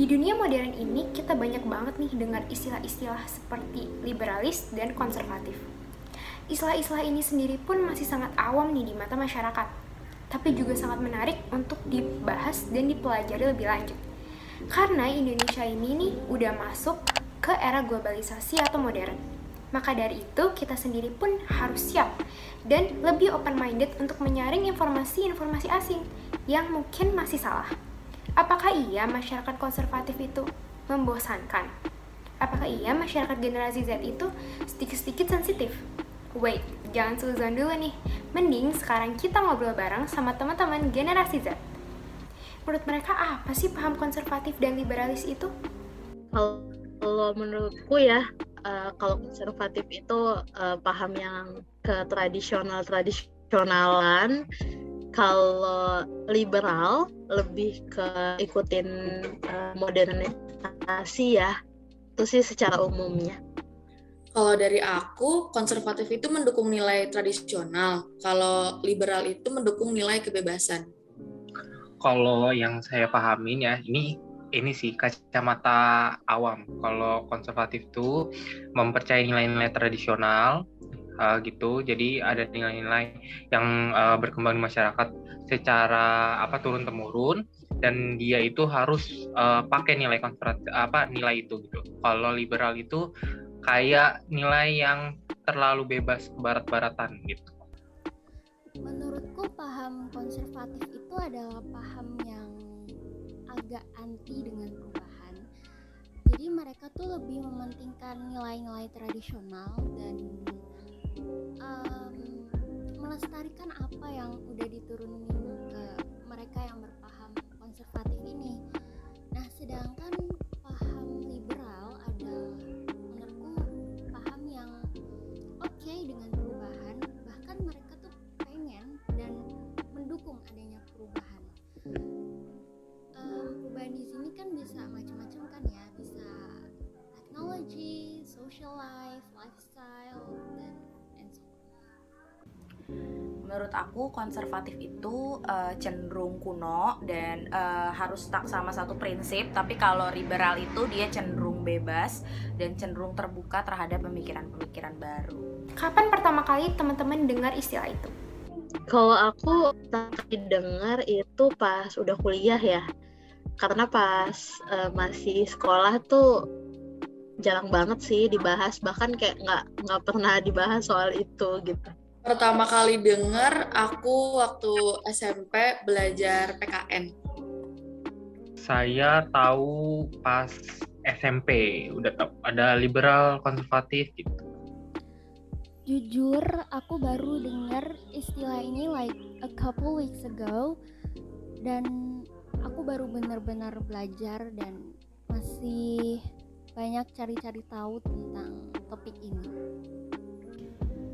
Di dunia modern ini, kita banyak banget nih dengar istilah-istilah seperti liberalis dan konservatif. Istilah-istilah ini sendiri pun masih sangat awam nih di mata masyarakat, tapi juga sangat menarik untuk dibahas dan dipelajari lebih lanjut. Karena Indonesia ini nih udah masuk ke era globalisasi atau modern. Maka dari itu, kita sendiri pun harus siap dan lebih open-minded untuk menyaring informasi-informasi asing yang mungkin masih salah. Apakah iya masyarakat konservatif itu membosankan? Apakah iya masyarakat generasi Z itu sedikit-sedikit sensitif? Wait, jangan suzon dulu nih. Mending sekarang kita ngobrol bareng sama teman-teman generasi Z. Menurut mereka apa sih paham konservatif dan liberalis itu? Kalau menurutku ya, uh, kalau konservatif itu uh, paham yang ke tradisional tradisionalan kalau liberal lebih ke ikutin uh, modernisasi ya. Itu sih secara umumnya. Kalau dari aku konservatif itu mendukung nilai tradisional. Kalau liberal itu mendukung nilai kebebasan. Kalau yang saya pahamin ya ini ini sih kacamata awam. Kalau konservatif itu mempercayai nilai-nilai tradisional uh, gitu. Jadi ada nilai-nilai yang uh, berkembang di masyarakat secara apa turun temurun dan dia itu harus uh, pakai nilai konservatif apa nilai itu gitu. Kalau liberal itu kayak nilai yang terlalu bebas ke barat-baratan gitu. Menurutku paham konservatif itu adalah paham yang agak anti dengan perubahan. Jadi mereka tuh lebih mementingkan nilai-nilai tradisional dan melestarikan apa yang udah diturunin ke mereka yang berpaham konservatif ini. Nah, sedangkan paham liberal adalah menurutku paham yang oke okay dengan perubahan, bahkan mereka tuh pengen dan mendukung adanya perubahan. Um, perubahan di sini kan bisa macam-macam kan ya. Bisa teknologi social life lifestyle dan menurut aku konservatif itu uh, cenderung kuno dan uh, harus tak sama satu prinsip tapi kalau liberal itu dia cenderung bebas dan cenderung terbuka terhadap pemikiran-pemikiran baru. Kapan pertama kali teman-teman dengar istilah itu? Kalau aku tadi dengar itu pas udah kuliah ya. Karena pas uh, masih sekolah tuh jarang banget sih dibahas bahkan kayak nggak nggak pernah dibahas soal itu gitu pertama kali denger aku waktu SMP belajar PKN saya tahu pas SMP udah tahu ada liberal konservatif gitu jujur aku baru dengar istilah ini like a couple weeks ago dan aku baru benar-benar belajar dan masih banyak cari-cari tahu tentang topik ini.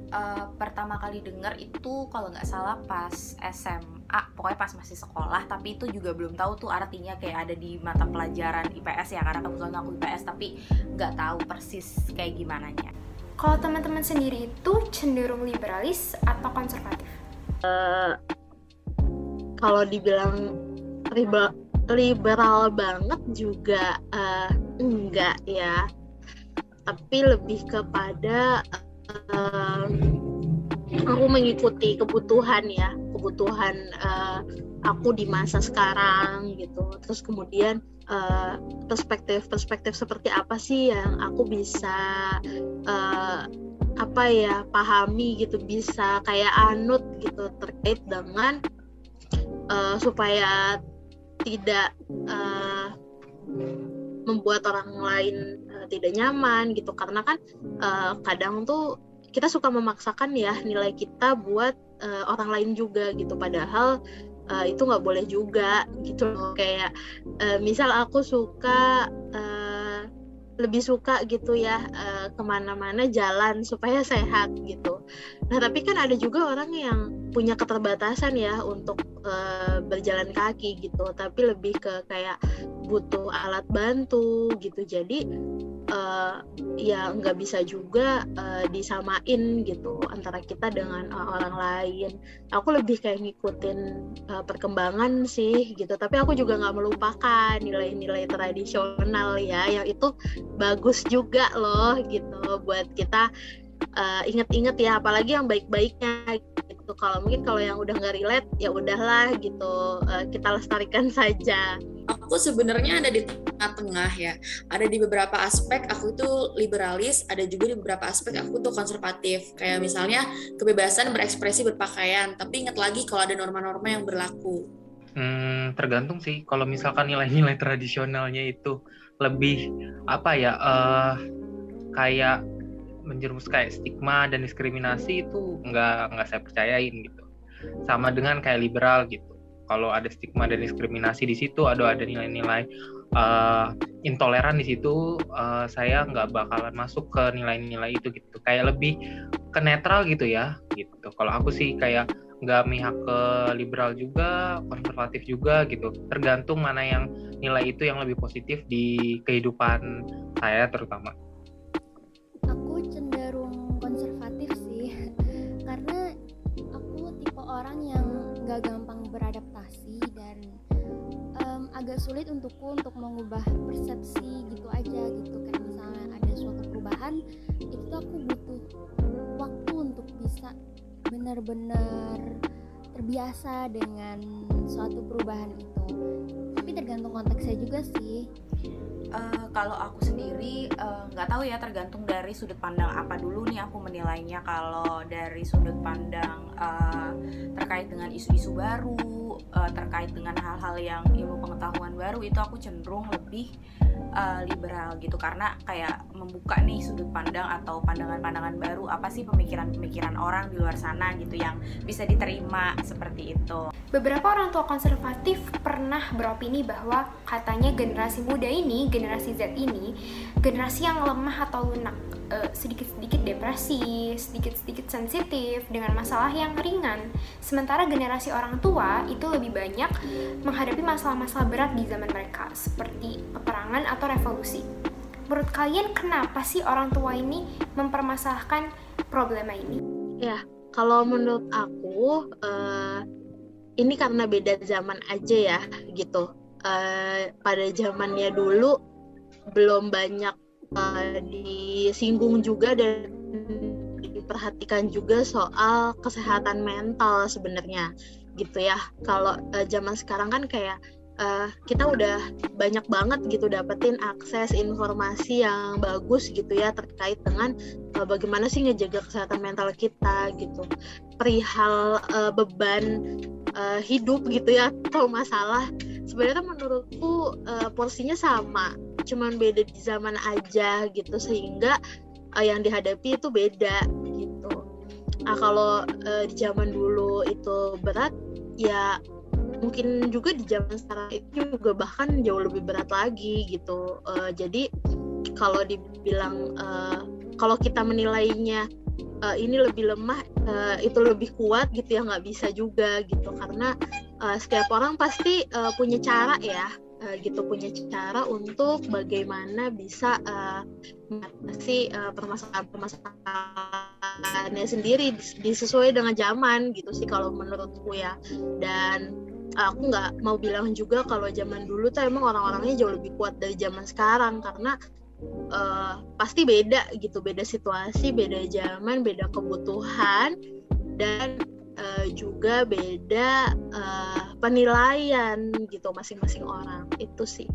Uh, pertama kali denger itu kalau nggak salah pas SMA, pokoknya pas masih sekolah, tapi itu juga belum tahu tuh artinya kayak ada di mata pelajaran IPS ya, karena kebetulan aku IPS, tapi nggak tahu persis kayak gimana nya. Kalau teman-teman sendiri itu cenderung liberalis atau konservatif? Uh, kalau dibilang liberal, liberal banget juga uh, enggak ya tapi lebih kepada uh, aku mengikuti kebutuhan ya kebutuhan uh, aku di masa sekarang gitu. Terus kemudian perspektif-perspektif uh, seperti apa sih yang aku bisa uh, apa ya pahami gitu bisa kayak anut gitu terkait dengan uh, supaya tidak uh, membuat orang lain uh, tidak nyaman gitu. Karena kan uh, kadang tuh kita suka memaksakan ya nilai kita buat uh, orang lain juga gitu padahal uh, itu nggak boleh juga gitu kayak uh, misal aku suka uh, lebih suka gitu ya uh, ke mana-mana jalan supaya sehat gitu. Nah tapi kan ada juga orang yang punya keterbatasan ya untuk uh, berjalan kaki gitu, tapi lebih ke kayak butuh alat bantu gitu. Jadi uh, ya nggak bisa juga uh, disamain gitu antara kita dengan uh, orang lain. Aku lebih kayak ngikutin uh, perkembangan sih gitu. Tapi aku juga nggak melupakan nilai-nilai tradisional ya, yang itu bagus juga loh gitu buat kita uh, inget-inget ya, apalagi yang baik-baiknya gitu. Kalau mungkin kalau yang udah nggak relate ya udahlah gitu, uh, kita lestarikan saja aku sebenarnya ada di tengah-tengah ya. Ada di beberapa aspek aku itu liberalis, ada juga di beberapa aspek aku tuh konservatif. Kayak misalnya kebebasan berekspresi berpakaian, tapi ingat lagi kalau ada norma-norma yang berlaku. Hmm, tergantung sih. Kalau misalkan nilai-nilai tradisionalnya itu lebih apa ya, uh, kayak menjerumus kayak stigma dan diskriminasi itu nggak nggak saya percayain gitu. Sama dengan kayak liberal gitu. Kalau ada stigma dan diskriminasi di situ ada ada nilai-nilai uh, intoleran di situ uh, saya nggak bakalan masuk ke nilai-nilai itu gitu. Kayak lebih ke netral gitu ya gitu. Kalau aku sih kayak nggak mihak ke liberal juga konservatif juga gitu. Tergantung mana yang nilai itu yang lebih positif di kehidupan saya terutama agak sulit untukku untuk mengubah persepsi gitu aja gitu. Kayak misalnya ada suatu perubahan itu aku butuh waktu untuk bisa benar-benar terbiasa dengan suatu perubahan itu. Tapi tergantung konteksnya juga sih. Uh, kalau aku sendiri eh, nggak uh, tahu ya tergantung dari sudut pandang apa dulu nih aku menilainya. Kalau dari sudut pandang uh, terkait dengan isu-isu baru uh, terkait dengan hal-hal yang ilmu pengetahuan baru itu aku cenderung lebih uh, liberal gitu karena kayak membuka nih sudut pandang atau pandangan-pandangan baru apa sih pemikiran-pemikiran orang di luar sana gitu yang bisa diterima seperti itu. Beberapa orang tua konservatif pernah beropini bahwa katanya generasi muda ini generasi Z ini generasi yang lemah atau lunak sedikit sedikit-sedikit depresi, sedikit-sedikit sensitif dengan masalah yang ringan. Sementara generasi orang tua itu lebih banyak menghadapi masalah-masalah berat di zaman mereka, seperti peperangan atau revolusi. Menurut kalian kenapa sih orang tua ini mempermasalahkan problema ini? Ya, kalau menurut aku uh, ini karena beda zaman aja ya gitu. Uh, pada zamannya dulu belum banyak uh, disinggung juga dan diperhatikan juga soal kesehatan mental sebenarnya gitu ya. Kalau uh, zaman sekarang kan kayak uh, kita udah banyak banget gitu dapetin akses informasi yang bagus gitu ya terkait dengan uh, bagaimana sih ngejaga kesehatan mental kita gitu. Perihal uh, beban uh, hidup gitu ya atau masalah sebenarnya menurutku uh, porsinya sama cuman beda di zaman aja gitu sehingga uh, yang dihadapi itu beda gitu. Nah kalau uh, di zaman dulu itu berat ya mungkin juga di zaman sekarang itu juga bahkan jauh lebih berat lagi gitu. Uh, jadi kalau dibilang uh, kalau kita menilainya uh, ini lebih lemah uh, itu lebih kuat gitu ya nggak bisa juga gitu. Karena uh, setiap orang pasti uh, punya cara ya uh, gitu punya cara untuk bagaimana bisa uh, mengatasi uh, permasalahan-permasalahannya sendiri disesuai dengan zaman gitu sih kalau menurutku ya. Dan aku nggak mau bilang juga kalau zaman dulu tuh emang orang-orangnya jauh lebih kuat dari zaman sekarang karena uh, pasti beda gitu beda situasi beda zaman beda kebutuhan dan uh, juga beda uh, penilaian gitu masing-masing orang. Itu sih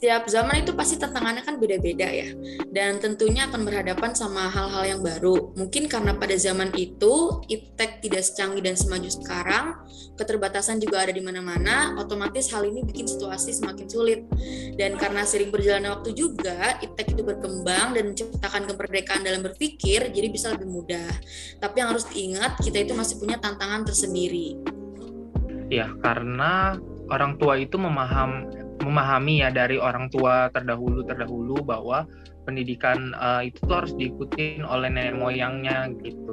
setiap zaman itu pasti tantangannya kan beda-beda ya. Dan tentunya akan berhadapan sama hal-hal yang baru. Mungkin karena pada zaman itu iptek tidak secanggih dan semaju sekarang keterbatasan juga ada di mana-mana otomatis hal ini bikin situasi semakin sulit. Dan karena sering berjalannya waktu juga iptek itu berkembang dan menciptakan kemerdekaan dalam berpikir jadi bisa lebih mudah. Tapi yang harus diingat kita itu masih punya tantangan tersendiri. Ya karena orang tua itu memaham memahami ya dari orang tua terdahulu terdahulu bahwa pendidikan uh, itu tuh harus diikutin oleh nenek moyangnya gitu.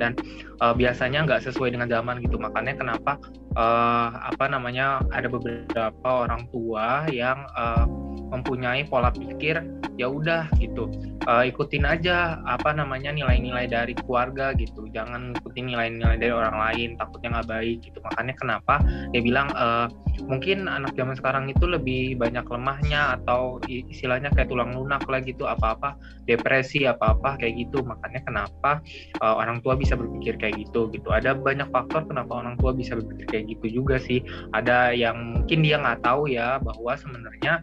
Dan uh, biasanya nggak sesuai dengan zaman gitu. Makanya kenapa uh, apa namanya ada beberapa orang tua yang uh, mempunyai pola pikir ya udah gitu. Uh, ikutin aja apa namanya nilai-nilai dari keluarga gitu. Jangan ikutin nilai-nilai dari orang lain takutnya nggak baik gitu. Makanya kenapa dia bilang uh, mungkin anak zaman sekarang itu lebih banyak lemahnya atau istilahnya kayak tulang lunak lah gitu apa-apa depresi apa-apa kayak gitu. Makanya kenapa uh, orang tua bisa berpikir kayak gitu gitu. Ada banyak faktor kenapa orang tua bisa berpikir kayak gitu juga sih. Ada yang mungkin dia nggak tahu ya bahwa sebenarnya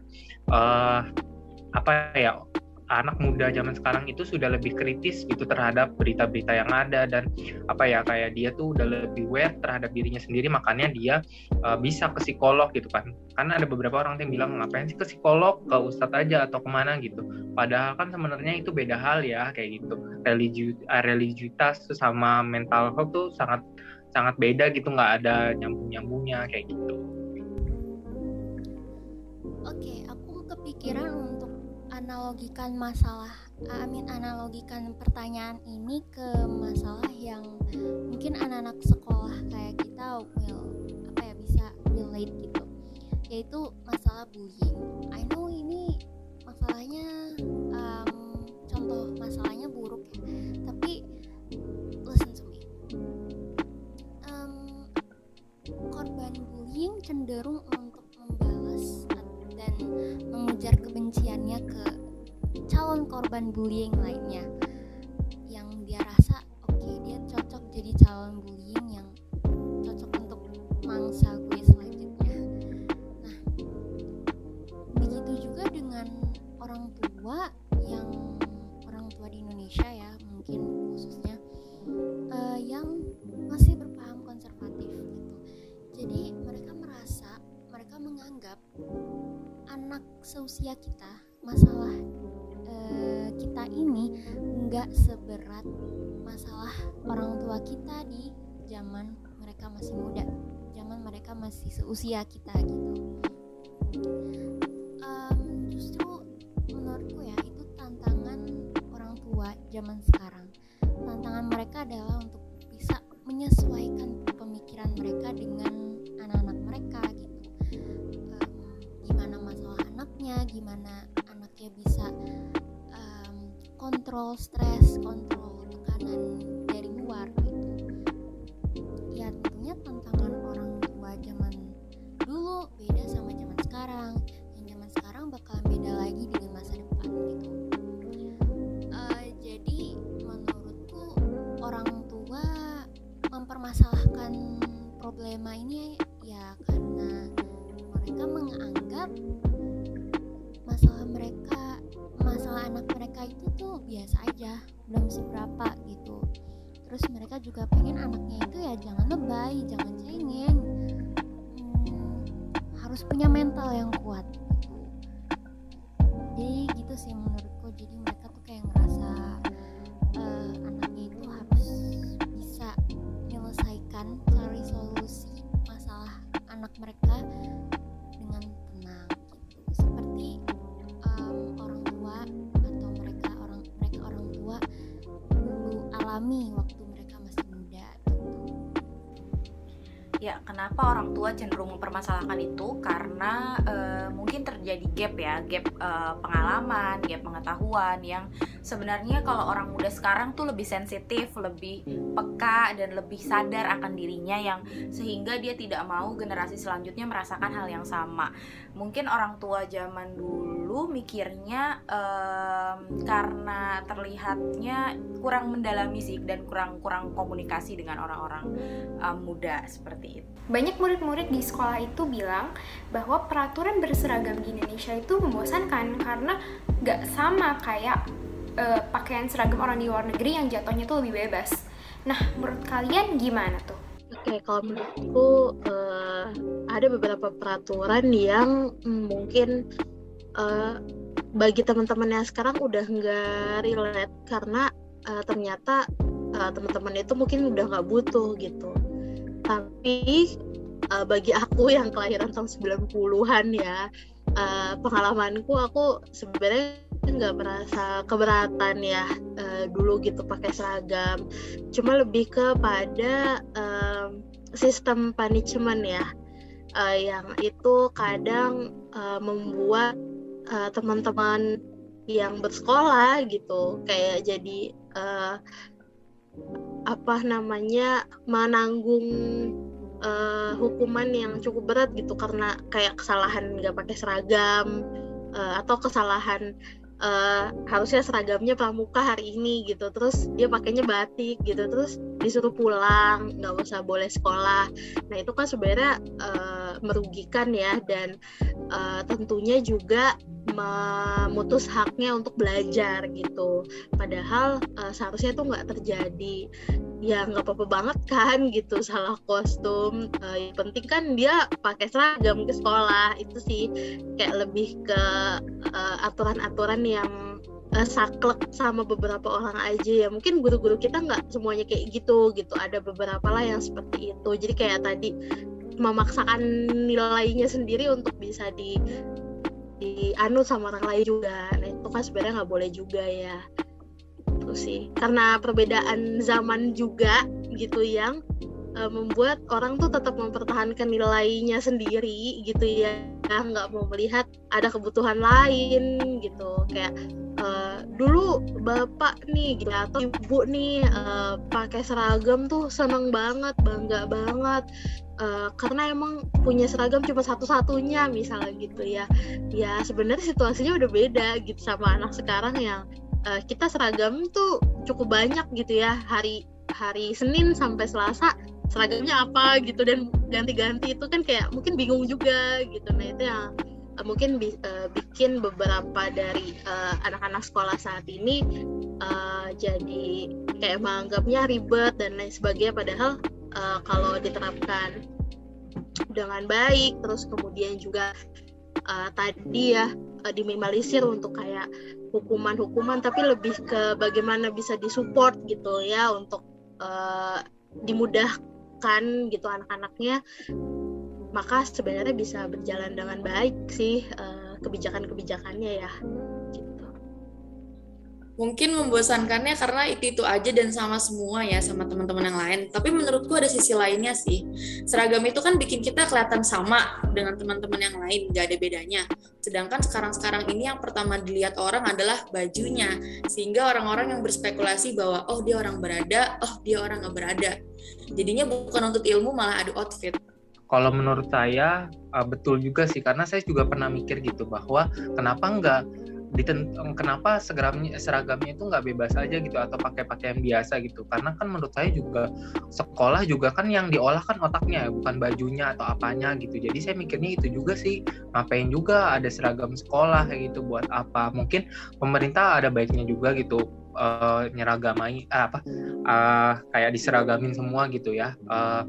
uh, apa ya anak muda zaman sekarang itu sudah lebih kritis gitu terhadap berita-berita yang ada dan apa ya kayak dia tuh udah lebih aware terhadap dirinya sendiri makanya dia uh, bisa ke psikolog gitu kan. Karena ada beberapa orang yang bilang ngapain sih ke psikolog? Ke ustadz aja atau ke mana? gitu. Padahal kan sebenarnya itu beda hal ya kayak gitu. Religi uh, religiusitas sama mental health tuh sangat sangat beda gitu nggak ada nyambung nyambungnya kayak gitu. Oke, aku kepikiran untuk analogikan masalah Amin analogikan pertanyaan ini ke masalah yang mungkin anak-anak sekolah kayak kita will apa ya bisa relate gitu yaitu masalah bullying. I know ini masalahnya um, contoh masalahnya buruk ya tapi listen to me um, korban bullying cenderung dan mengujar kebenciannya ke calon korban bullying lainnya nggak seberat masalah orang tua kita di zaman mereka masih muda zaman mereka masih seusia kita gitu. Um, justru menurutku ya itu tantangan orang tua zaman sekarang. Tantangan mereka adalah untuk bisa menyesuaikan pemikiran mereka dengan anak-anak mereka gitu. Um, gimana masalah anaknya gimana anaknya bisa kontrol stres kontrol tekanan dari luar gitu. Ya tentunya tantangan orang tua zaman dulu beda sama zaman sekarang. Yang zaman sekarang bakalan beda lagi dengan masa depan gitu. Uh, jadi menurutku orang tua mempermasalahkan problema ini ya karena mereka menganggap masalah mereka masalah anak mereka itu tuh biasa aja belum seberapa gitu. Terus mereka juga pengen anaknya itu ya jangan lebay jangan cengeng. Hmm, harus punya mental yang kuat gitu. Jadi gitu sih menurutku. Jadi mereka tuh kayak ngerasa uh, anaknya itu harus bisa menyelesaikan cari solusi masalah anak mereka alami waktu mereka masih muda gitu. Ya, kenapa orang tua cenderung mempermasalahkan itu? Karena uh, mungkin terjadi gap ya, gap uh, pengalaman, gap pengetahuan yang sebenarnya kalau orang muda sekarang tuh lebih sensitif, lebih peka dan lebih sadar akan dirinya yang sehingga dia tidak mau generasi selanjutnya merasakan hal yang sama. Mungkin orang tua zaman dulu mikirnya um, karena terlihatnya kurang mendalami sih dan kurang kurang komunikasi dengan orang-orang um, muda seperti itu. Banyak murid-murid di sekolah itu bilang bahwa peraturan berseragam di Indonesia itu membosankan karena nggak sama kayak uh, pakaian seragam orang di luar negeri yang jatuhnya tuh lebih bebas. Nah, menurut kalian gimana tuh? Oke, kalau menurutku uh, ada beberapa peraturan yang mungkin uh, bagi teman-teman yang sekarang udah nggak relate karena uh, ternyata uh, teman-teman itu mungkin udah nggak butuh gitu. Tapi uh, bagi aku yang kelahiran tahun 90-an ya, uh, pengalamanku aku sebenarnya nggak merasa keberatan ya uh, dulu gitu pakai seragam cuma lebih kepada um, sistem punishment ya uh, yang itu kadang uh, membuat uh, teman-teman yang bersekolah gitu. Kayak jadi uh, apa namanya menanggung uh, hukuman yang cukup berat gitu. Karena kayak kesalahan nggak pakai seragam uh, atau kesalahan uh, harusnya seragamnya pramuka hari ini gitu. Terus dia pakainya batik gitu. Terus disuruh pulang nggak usah boleh sekolah. Nah itu kan sebenarnya uh, merugikan ya. Dan uh, tentunya juga memutus haknya untuk belajar gitu. Padahal uh, seharusnya itu nggak terjadi. Ya nggak apa-apa banget kan gitu salah kostum. Uh, yang penting kan dia pakai seragam ke sekolah. Itu sih kayak lebih ke aturan-aturan uh, yang uh, saklek sama beberapa orang aja ya. Mungkin guru-guru kita nggak semuanya kayak gitu gitu. Ada beberapa lah yang seperti itu. Jadi kayak tadi memaksakan nilainya sendiri untuk bisa di dianut sama orang lain juga. Nah itu kan sebenarnya nggak boleh juga ya. Itu sih. Karena perbedaan zaman juga gitu yang uh, membuat orang tuh tetap mempertahankan nilainya sendiri gitu ya. Nggak mau melihat ada kebutuhan lain gitu. Kayak uh, dulu bapak nih gitu atau ibu nih uh, pakai seragam tuh seneng banget bangga banget. Uh, karena emang punya seragam cuma satu-satunya misalnya gitu ya. Ya sebenarnya situasinya udah beda gitu sama anak sekarang yang uh, kita seragam tuh cukup banyak gitu ya. Hari hari Senin sampai Selasa seragamnya apa gitu dan ganti-ganti itu kan kayak mungkin bingung juga gitu. Nah itu yang uh, mungkin bi uh, bikin beberapa dari anak-anak uh, sekolah saat ini uh, jadi kayak menganggapnya ribet dan lain sebagainya. Padahal uh, kalau diterapkan dengan baik terus kemudian juga uh, tadi ya uh, diminimalisir untuk kayak hukuman-hukuman tapi lebih ke bagaimana bisa disupport gitu ya untuk uh, dimudahkan gitu anak-anaknya. Maka sebenarnya bisa berjalan dengan baik sih uh, kebijakan-kebijakannya ya mungkin membosankannya karena itu itu aja dan sama semua ya sama teman-teman yang lain. Tapi menurutku ada sisi lainnya sih. Seragam itu kan bikin kita kelihatan sama dengan teman-teman yang lain gak ada bedanya. Sedangkan sekarang-sekarang ini yang pertama dilihat orang adalah bajunya. Sehingga orang-orang yang berspekulasi bahwa oh dia orang berada oh dia orang nggak berada. Jadinya bukan untuk ilmu malah adu outfit. Kalau menurut saya uh, betul juga sih. Karena saya juga pernah mikir gitu bahwa kenapa enggak ditentang kenapa seragamnya seragamnya itu nggak bebas aja gitu atau pakai pakaian biasa gitu. Karena kan menurut saya juga sekolah juga kan yang diolah kan otaknya bukan bajunya atau apanya gitu. Jadi saya mikirnya itu juga sih ngapain juga ada seragam sekolah kayak gitu buat apa? Mungkin pemerintah ada baiknya juga gitu uh, nyeragamai uh, apa uh, kayak diseragamin semua gitu ya. Uh,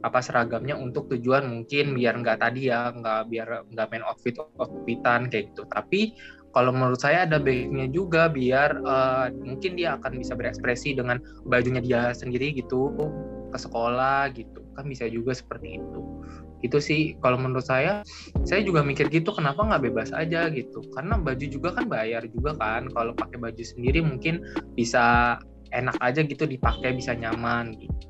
apa seragamnya untuk tujuan mungkin biar nggak tadi ya nggak biar nggak main outfit outfitan kayak gitu. Tapi kalau menurut saya ada baiknya juga biar uh, mungkin dia akan bisa berekspresi dengan bajunya dia sendiri gitu ke sekolah gitu. Kan bisa juga seperti itu. Itu sih. Kalau menurut saya saya juga mikir gitu kenapa nggak bebas aja gitu. Karena baju juga kan bayar juga kan. Kalau pakai baju sendiri mungkin bisa enak aja gitu dipakai bisa nyaman gitu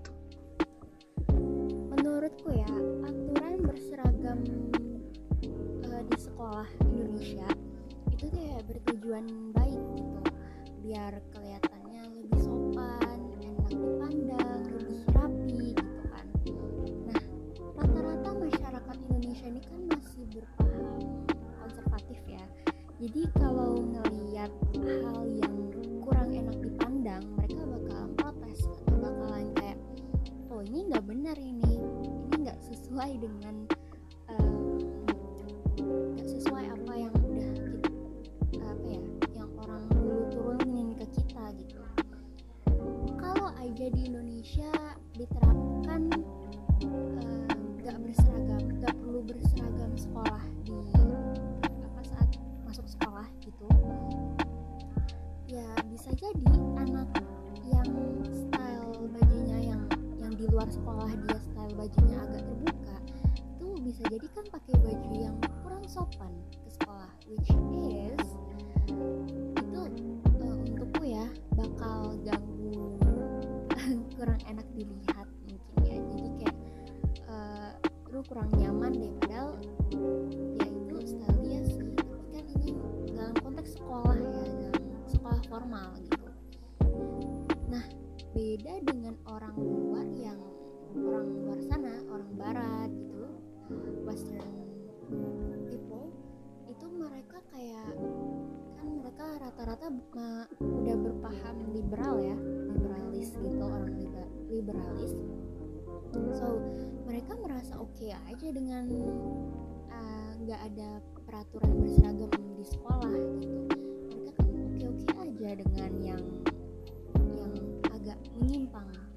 bertujuan baik gitu biar kelihatannya lebih sopan enak dipandang is itu uh, untukku ya bakal ganggu kurang enak dilihat mungkin ya. Jadi kayak uh, lu kurang nyaman deh padahal ya itu style dia sih. Tapi kan ini dalam konteks sekolah ya dalam sekolah formal gitu. Nah beda dengan orang luar yang orang luar sana orang barat gitu western kayak kan mereka rata-rata udah berpaham liberal ya liberalis gitu orang liberalis. So mereka merasa oke okay aja dengan uh, nggak uh, ada peraturan berseragam di sekolah gitu. Mereka kan oke oke aja dengan yang yang agak menyimpang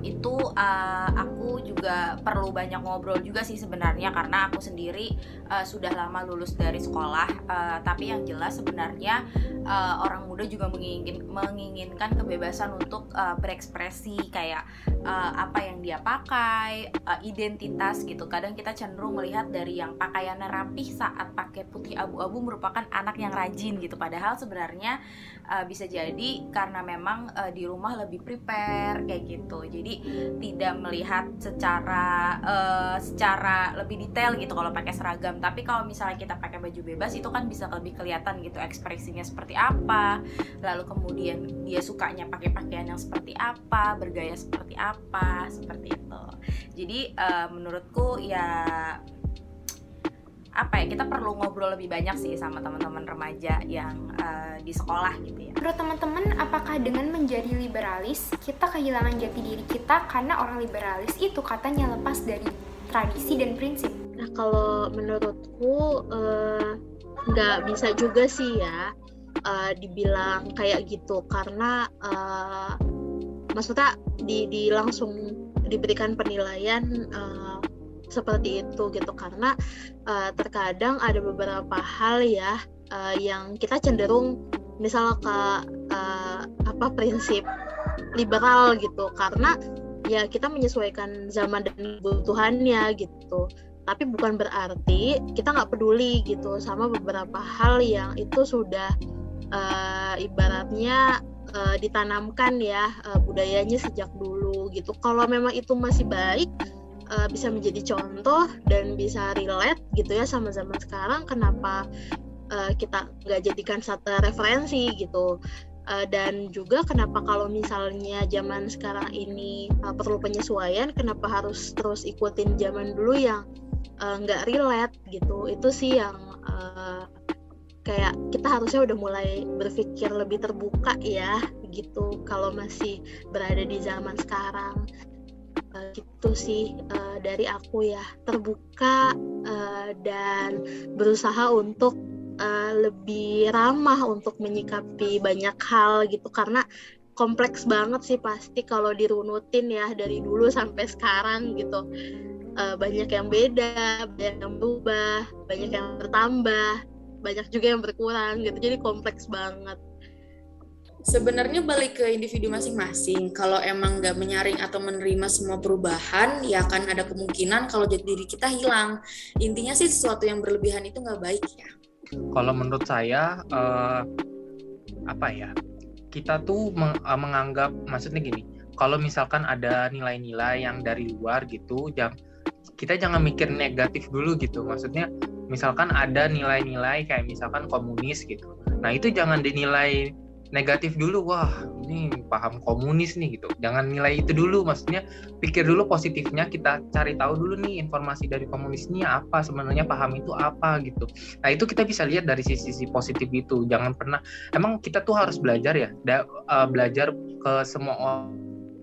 itu uh, aku juga perlu banyak ngobrol juga sih sebenarnya karena aku sendiri uh, sudah lama lulus dari sekolah uh, tapi yang jelas sebenarnya uh, orang muda juga mengingin, menginginkan kebebasan untuk uh, berekspresi kayak uh, apa yang dia pakai uh, identitas gitu. Kadang kita cenderung melihat dari yang pakaiannya rapih saat pakai putih abu-abu merupakan anak yang rajin gitu. Padahal sebenarnya uh, bisa jadi karena memang uh, di rumah lebih prepare kayak gitu. Jadi tidak melihat secara uh, secara lebih detail gitu kalau pakai seragam. Tapi kalau misalnya kita pakai baju bebas itu kan bisa lebih kelihatan gitu ekspresinya seperti apa lalu kemudian dia sukanya pakai pakaian yang seperti apa bergaya seperti apa seperti itu jadi uh, menurutku ya apa ya kita perlu ngobrol lebih banyak sih sama teman-teman remaja yang uh, di sekolah gitu ya. Menurut teman-teman, apakah dengan menjadi liberalis kita kehilangan jati diri kita karena orang liberalis itu katanya lepas dari tradisi dan prinsip? Nah kalau menurutku uh, nggak bisa juga sih ya uh, dibilang kayak gitu. Karena uh, maksudnya di, di langsung diberikan penilaian uh, seperti itu gitu. Karena uh, terkadang ada beberapa hal ya uh, yang kita cenderung misal ke uh, apa prinsip liberal gitu. Karena ya kita menyesuaikan zaman dan kebutuhannya gitu. Tapi bukan berarti kita nggak peduli gitu sama beberapa hal yang itu sudah uh, ibaratnya uh, ditanamkan ya uh, budayanya sejak dulu gitu. Kalau memang itu masih baik uh, bisa menjadi contoh dan bisa relate gitu ya sama zaman sekarang kenapa uh, kita nggak jadikan satu referensi gitu. Dan juga kenapa kalau misalnya zaman sekarang ini uh, perlu penyesuaian kenapa harus terus ikutin zaman dulu yang nggak uh, relate gitu. Itu sih yang uh, kayak kita harusnya udah mulai berpikir lebih terbuka ya gitu. Kalau masih berada di zaman sekarang uh, gitu sih uh, dari aku ya. Terbuka uh, dan berusaha untuk lebih ramah untuk menyikapi banyak hal gitu. Karena kompleks banget sih pasti kalau dirunutin ya dari dulu sampai sekarang gitu. Banyak yang beda banyak yang berubah banyak yang bertambah banyak juga yang berkurang gitu jadi kompleks banget sebenarnya balik ke individu masing-masing. Kalau emang nggak menyaring atau menerima semua perubahan, ya akan ada kemungkinan kalau jati diri kita hilang. Intinya sih sesuatu yang berlebihan itu nggak baik ya. Kalau menurut saya, uh, apa ya? Kita tuh meng uh, menganggap, maksudnya gini, kalau misalkan ada nilai-nilai yang dari luar gitu, jam kita jangan mikir negatif dulu gitu. Maksudnya, misalkan ada nilai-nilai kayak misalkan komunis gitu. Nah itu jangan dinilai negatif dulu. Wah ini paham komunis nih gitu. Jangan nilai itu dulu. Maksudnya pikir dulu positifnya kita cari tahu dulu nih informasi dari komunis ini apa sebenarnya paham itu apa gitu. Nah itu kita bisa lihat dari sisi-sisi positif itu. Jangan pernah emang kita tuh harus belajar ya uh, belajar ke semua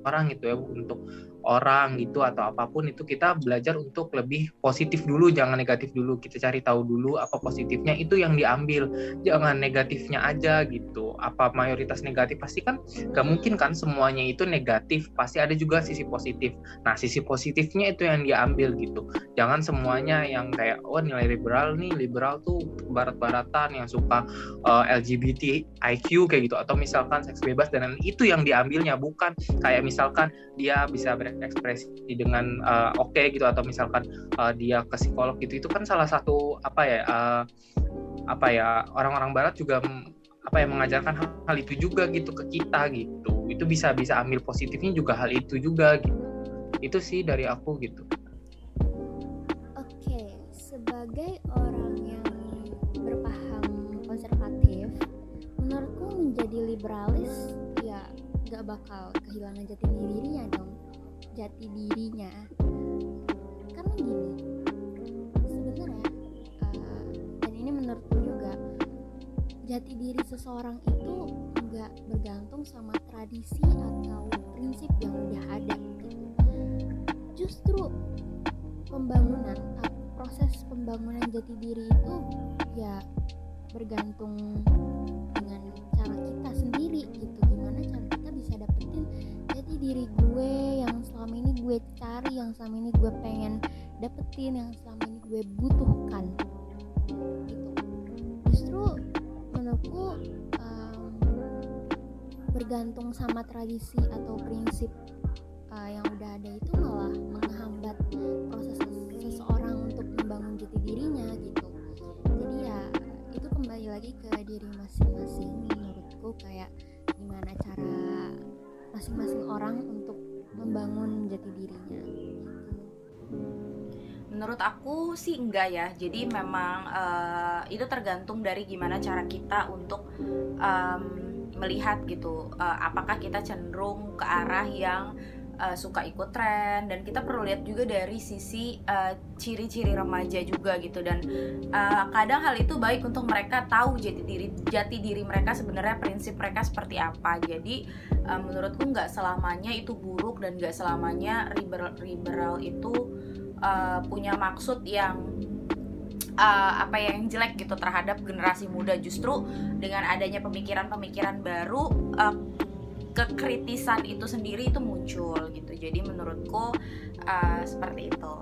orang gitu ya untuk orang gitu atau apa pun itu kita belajar untuk lebih positif dulu jangan negatif dulu. Kita cari tahu dulu apa positifnya itu yang diambil. Jangan negatifnya aja gitu. Apa mayoritas negatif? Pasti kan gak mungkin kan semuanya itu negatif. Pasti ada juga sisi positif. Nah sisi positifnya itu yang diambil gitu. Jangan semuanya yang kayak oh nilai liberal nih liberal tuh barat-baratan yang suka uh, eh, LGBT IQ kayak gitu. Atau misalkan seks bebas dan itu yang diambilnya bukan kayak misalkan dia bisa berekspresi dengan uh, oke okay gitu atau misalkan uh, dia ke psikolog gitu itu kan salah satu apa ya uh, apa ya orang-orang barat juga apa yang mengajarkan hal, hal itu juga gitu ke kita gitu. Itu bisa bisa ambil positifnya juga hal itu juga gitu. Itu sih dari aku gitu. Oke sebagai orang yang berpaham konservatif menurutku menjadi liberalis ya gak bakal kehilangan jati dirinya dong jati dirinya. Karena gini sebenarnya uh, dan ini menurutku juga jati diri seseorang itu nggak bergantung sama tradisi atau prinsip yang udah ada gitu. Justru pembangunan proses pembangunan jati diri itu ya bergantung dengan cara kita sendiri gitu. Gimana cara kita bisa dapetin jati diri gue selama ini gue cari yang selama ini gue pengen dapetin yang selama ini gue butuhkan. Gitu. Justru menurutku um, bergantung sama tradisi atau prinsip uh, yang udah ada itu malah menghambat proses seseorang untuk membangun jati dirinya gitu. Jadi ya itu kembali lagi ke diri masing-masing. Menurutku kayak gimana cara masing-masing orang untuk membangun jati dirinya. Menurut aku sih enggak ya. Jadi memang uh, itu tergantung dari gimana cara kita untuk um, melihat gitu uh, apakah kita cenderung ke arah yang uh, suka ikut tren dan kita perlu lihat juga dari sisi uh, ciri-ciri remaja juga gitu. Dan uh, kadang hal itu baik untuk mereka tahu jati diri jati diri mereka sebenarnya prinsip mereka seperti apa. Jadi uh, menurutku nggak selamanya itu buruk dan nggak selamanya liberal liberal itu uh, punya maksud yang uh, apa ya, yang jelek gitu terhadap generasi muda. Justru dengan adanya pemikiran-pemikiran baru uh, kekritisan itu sendiri itu muncul gitu. Jadi menurutku uh, seperti itu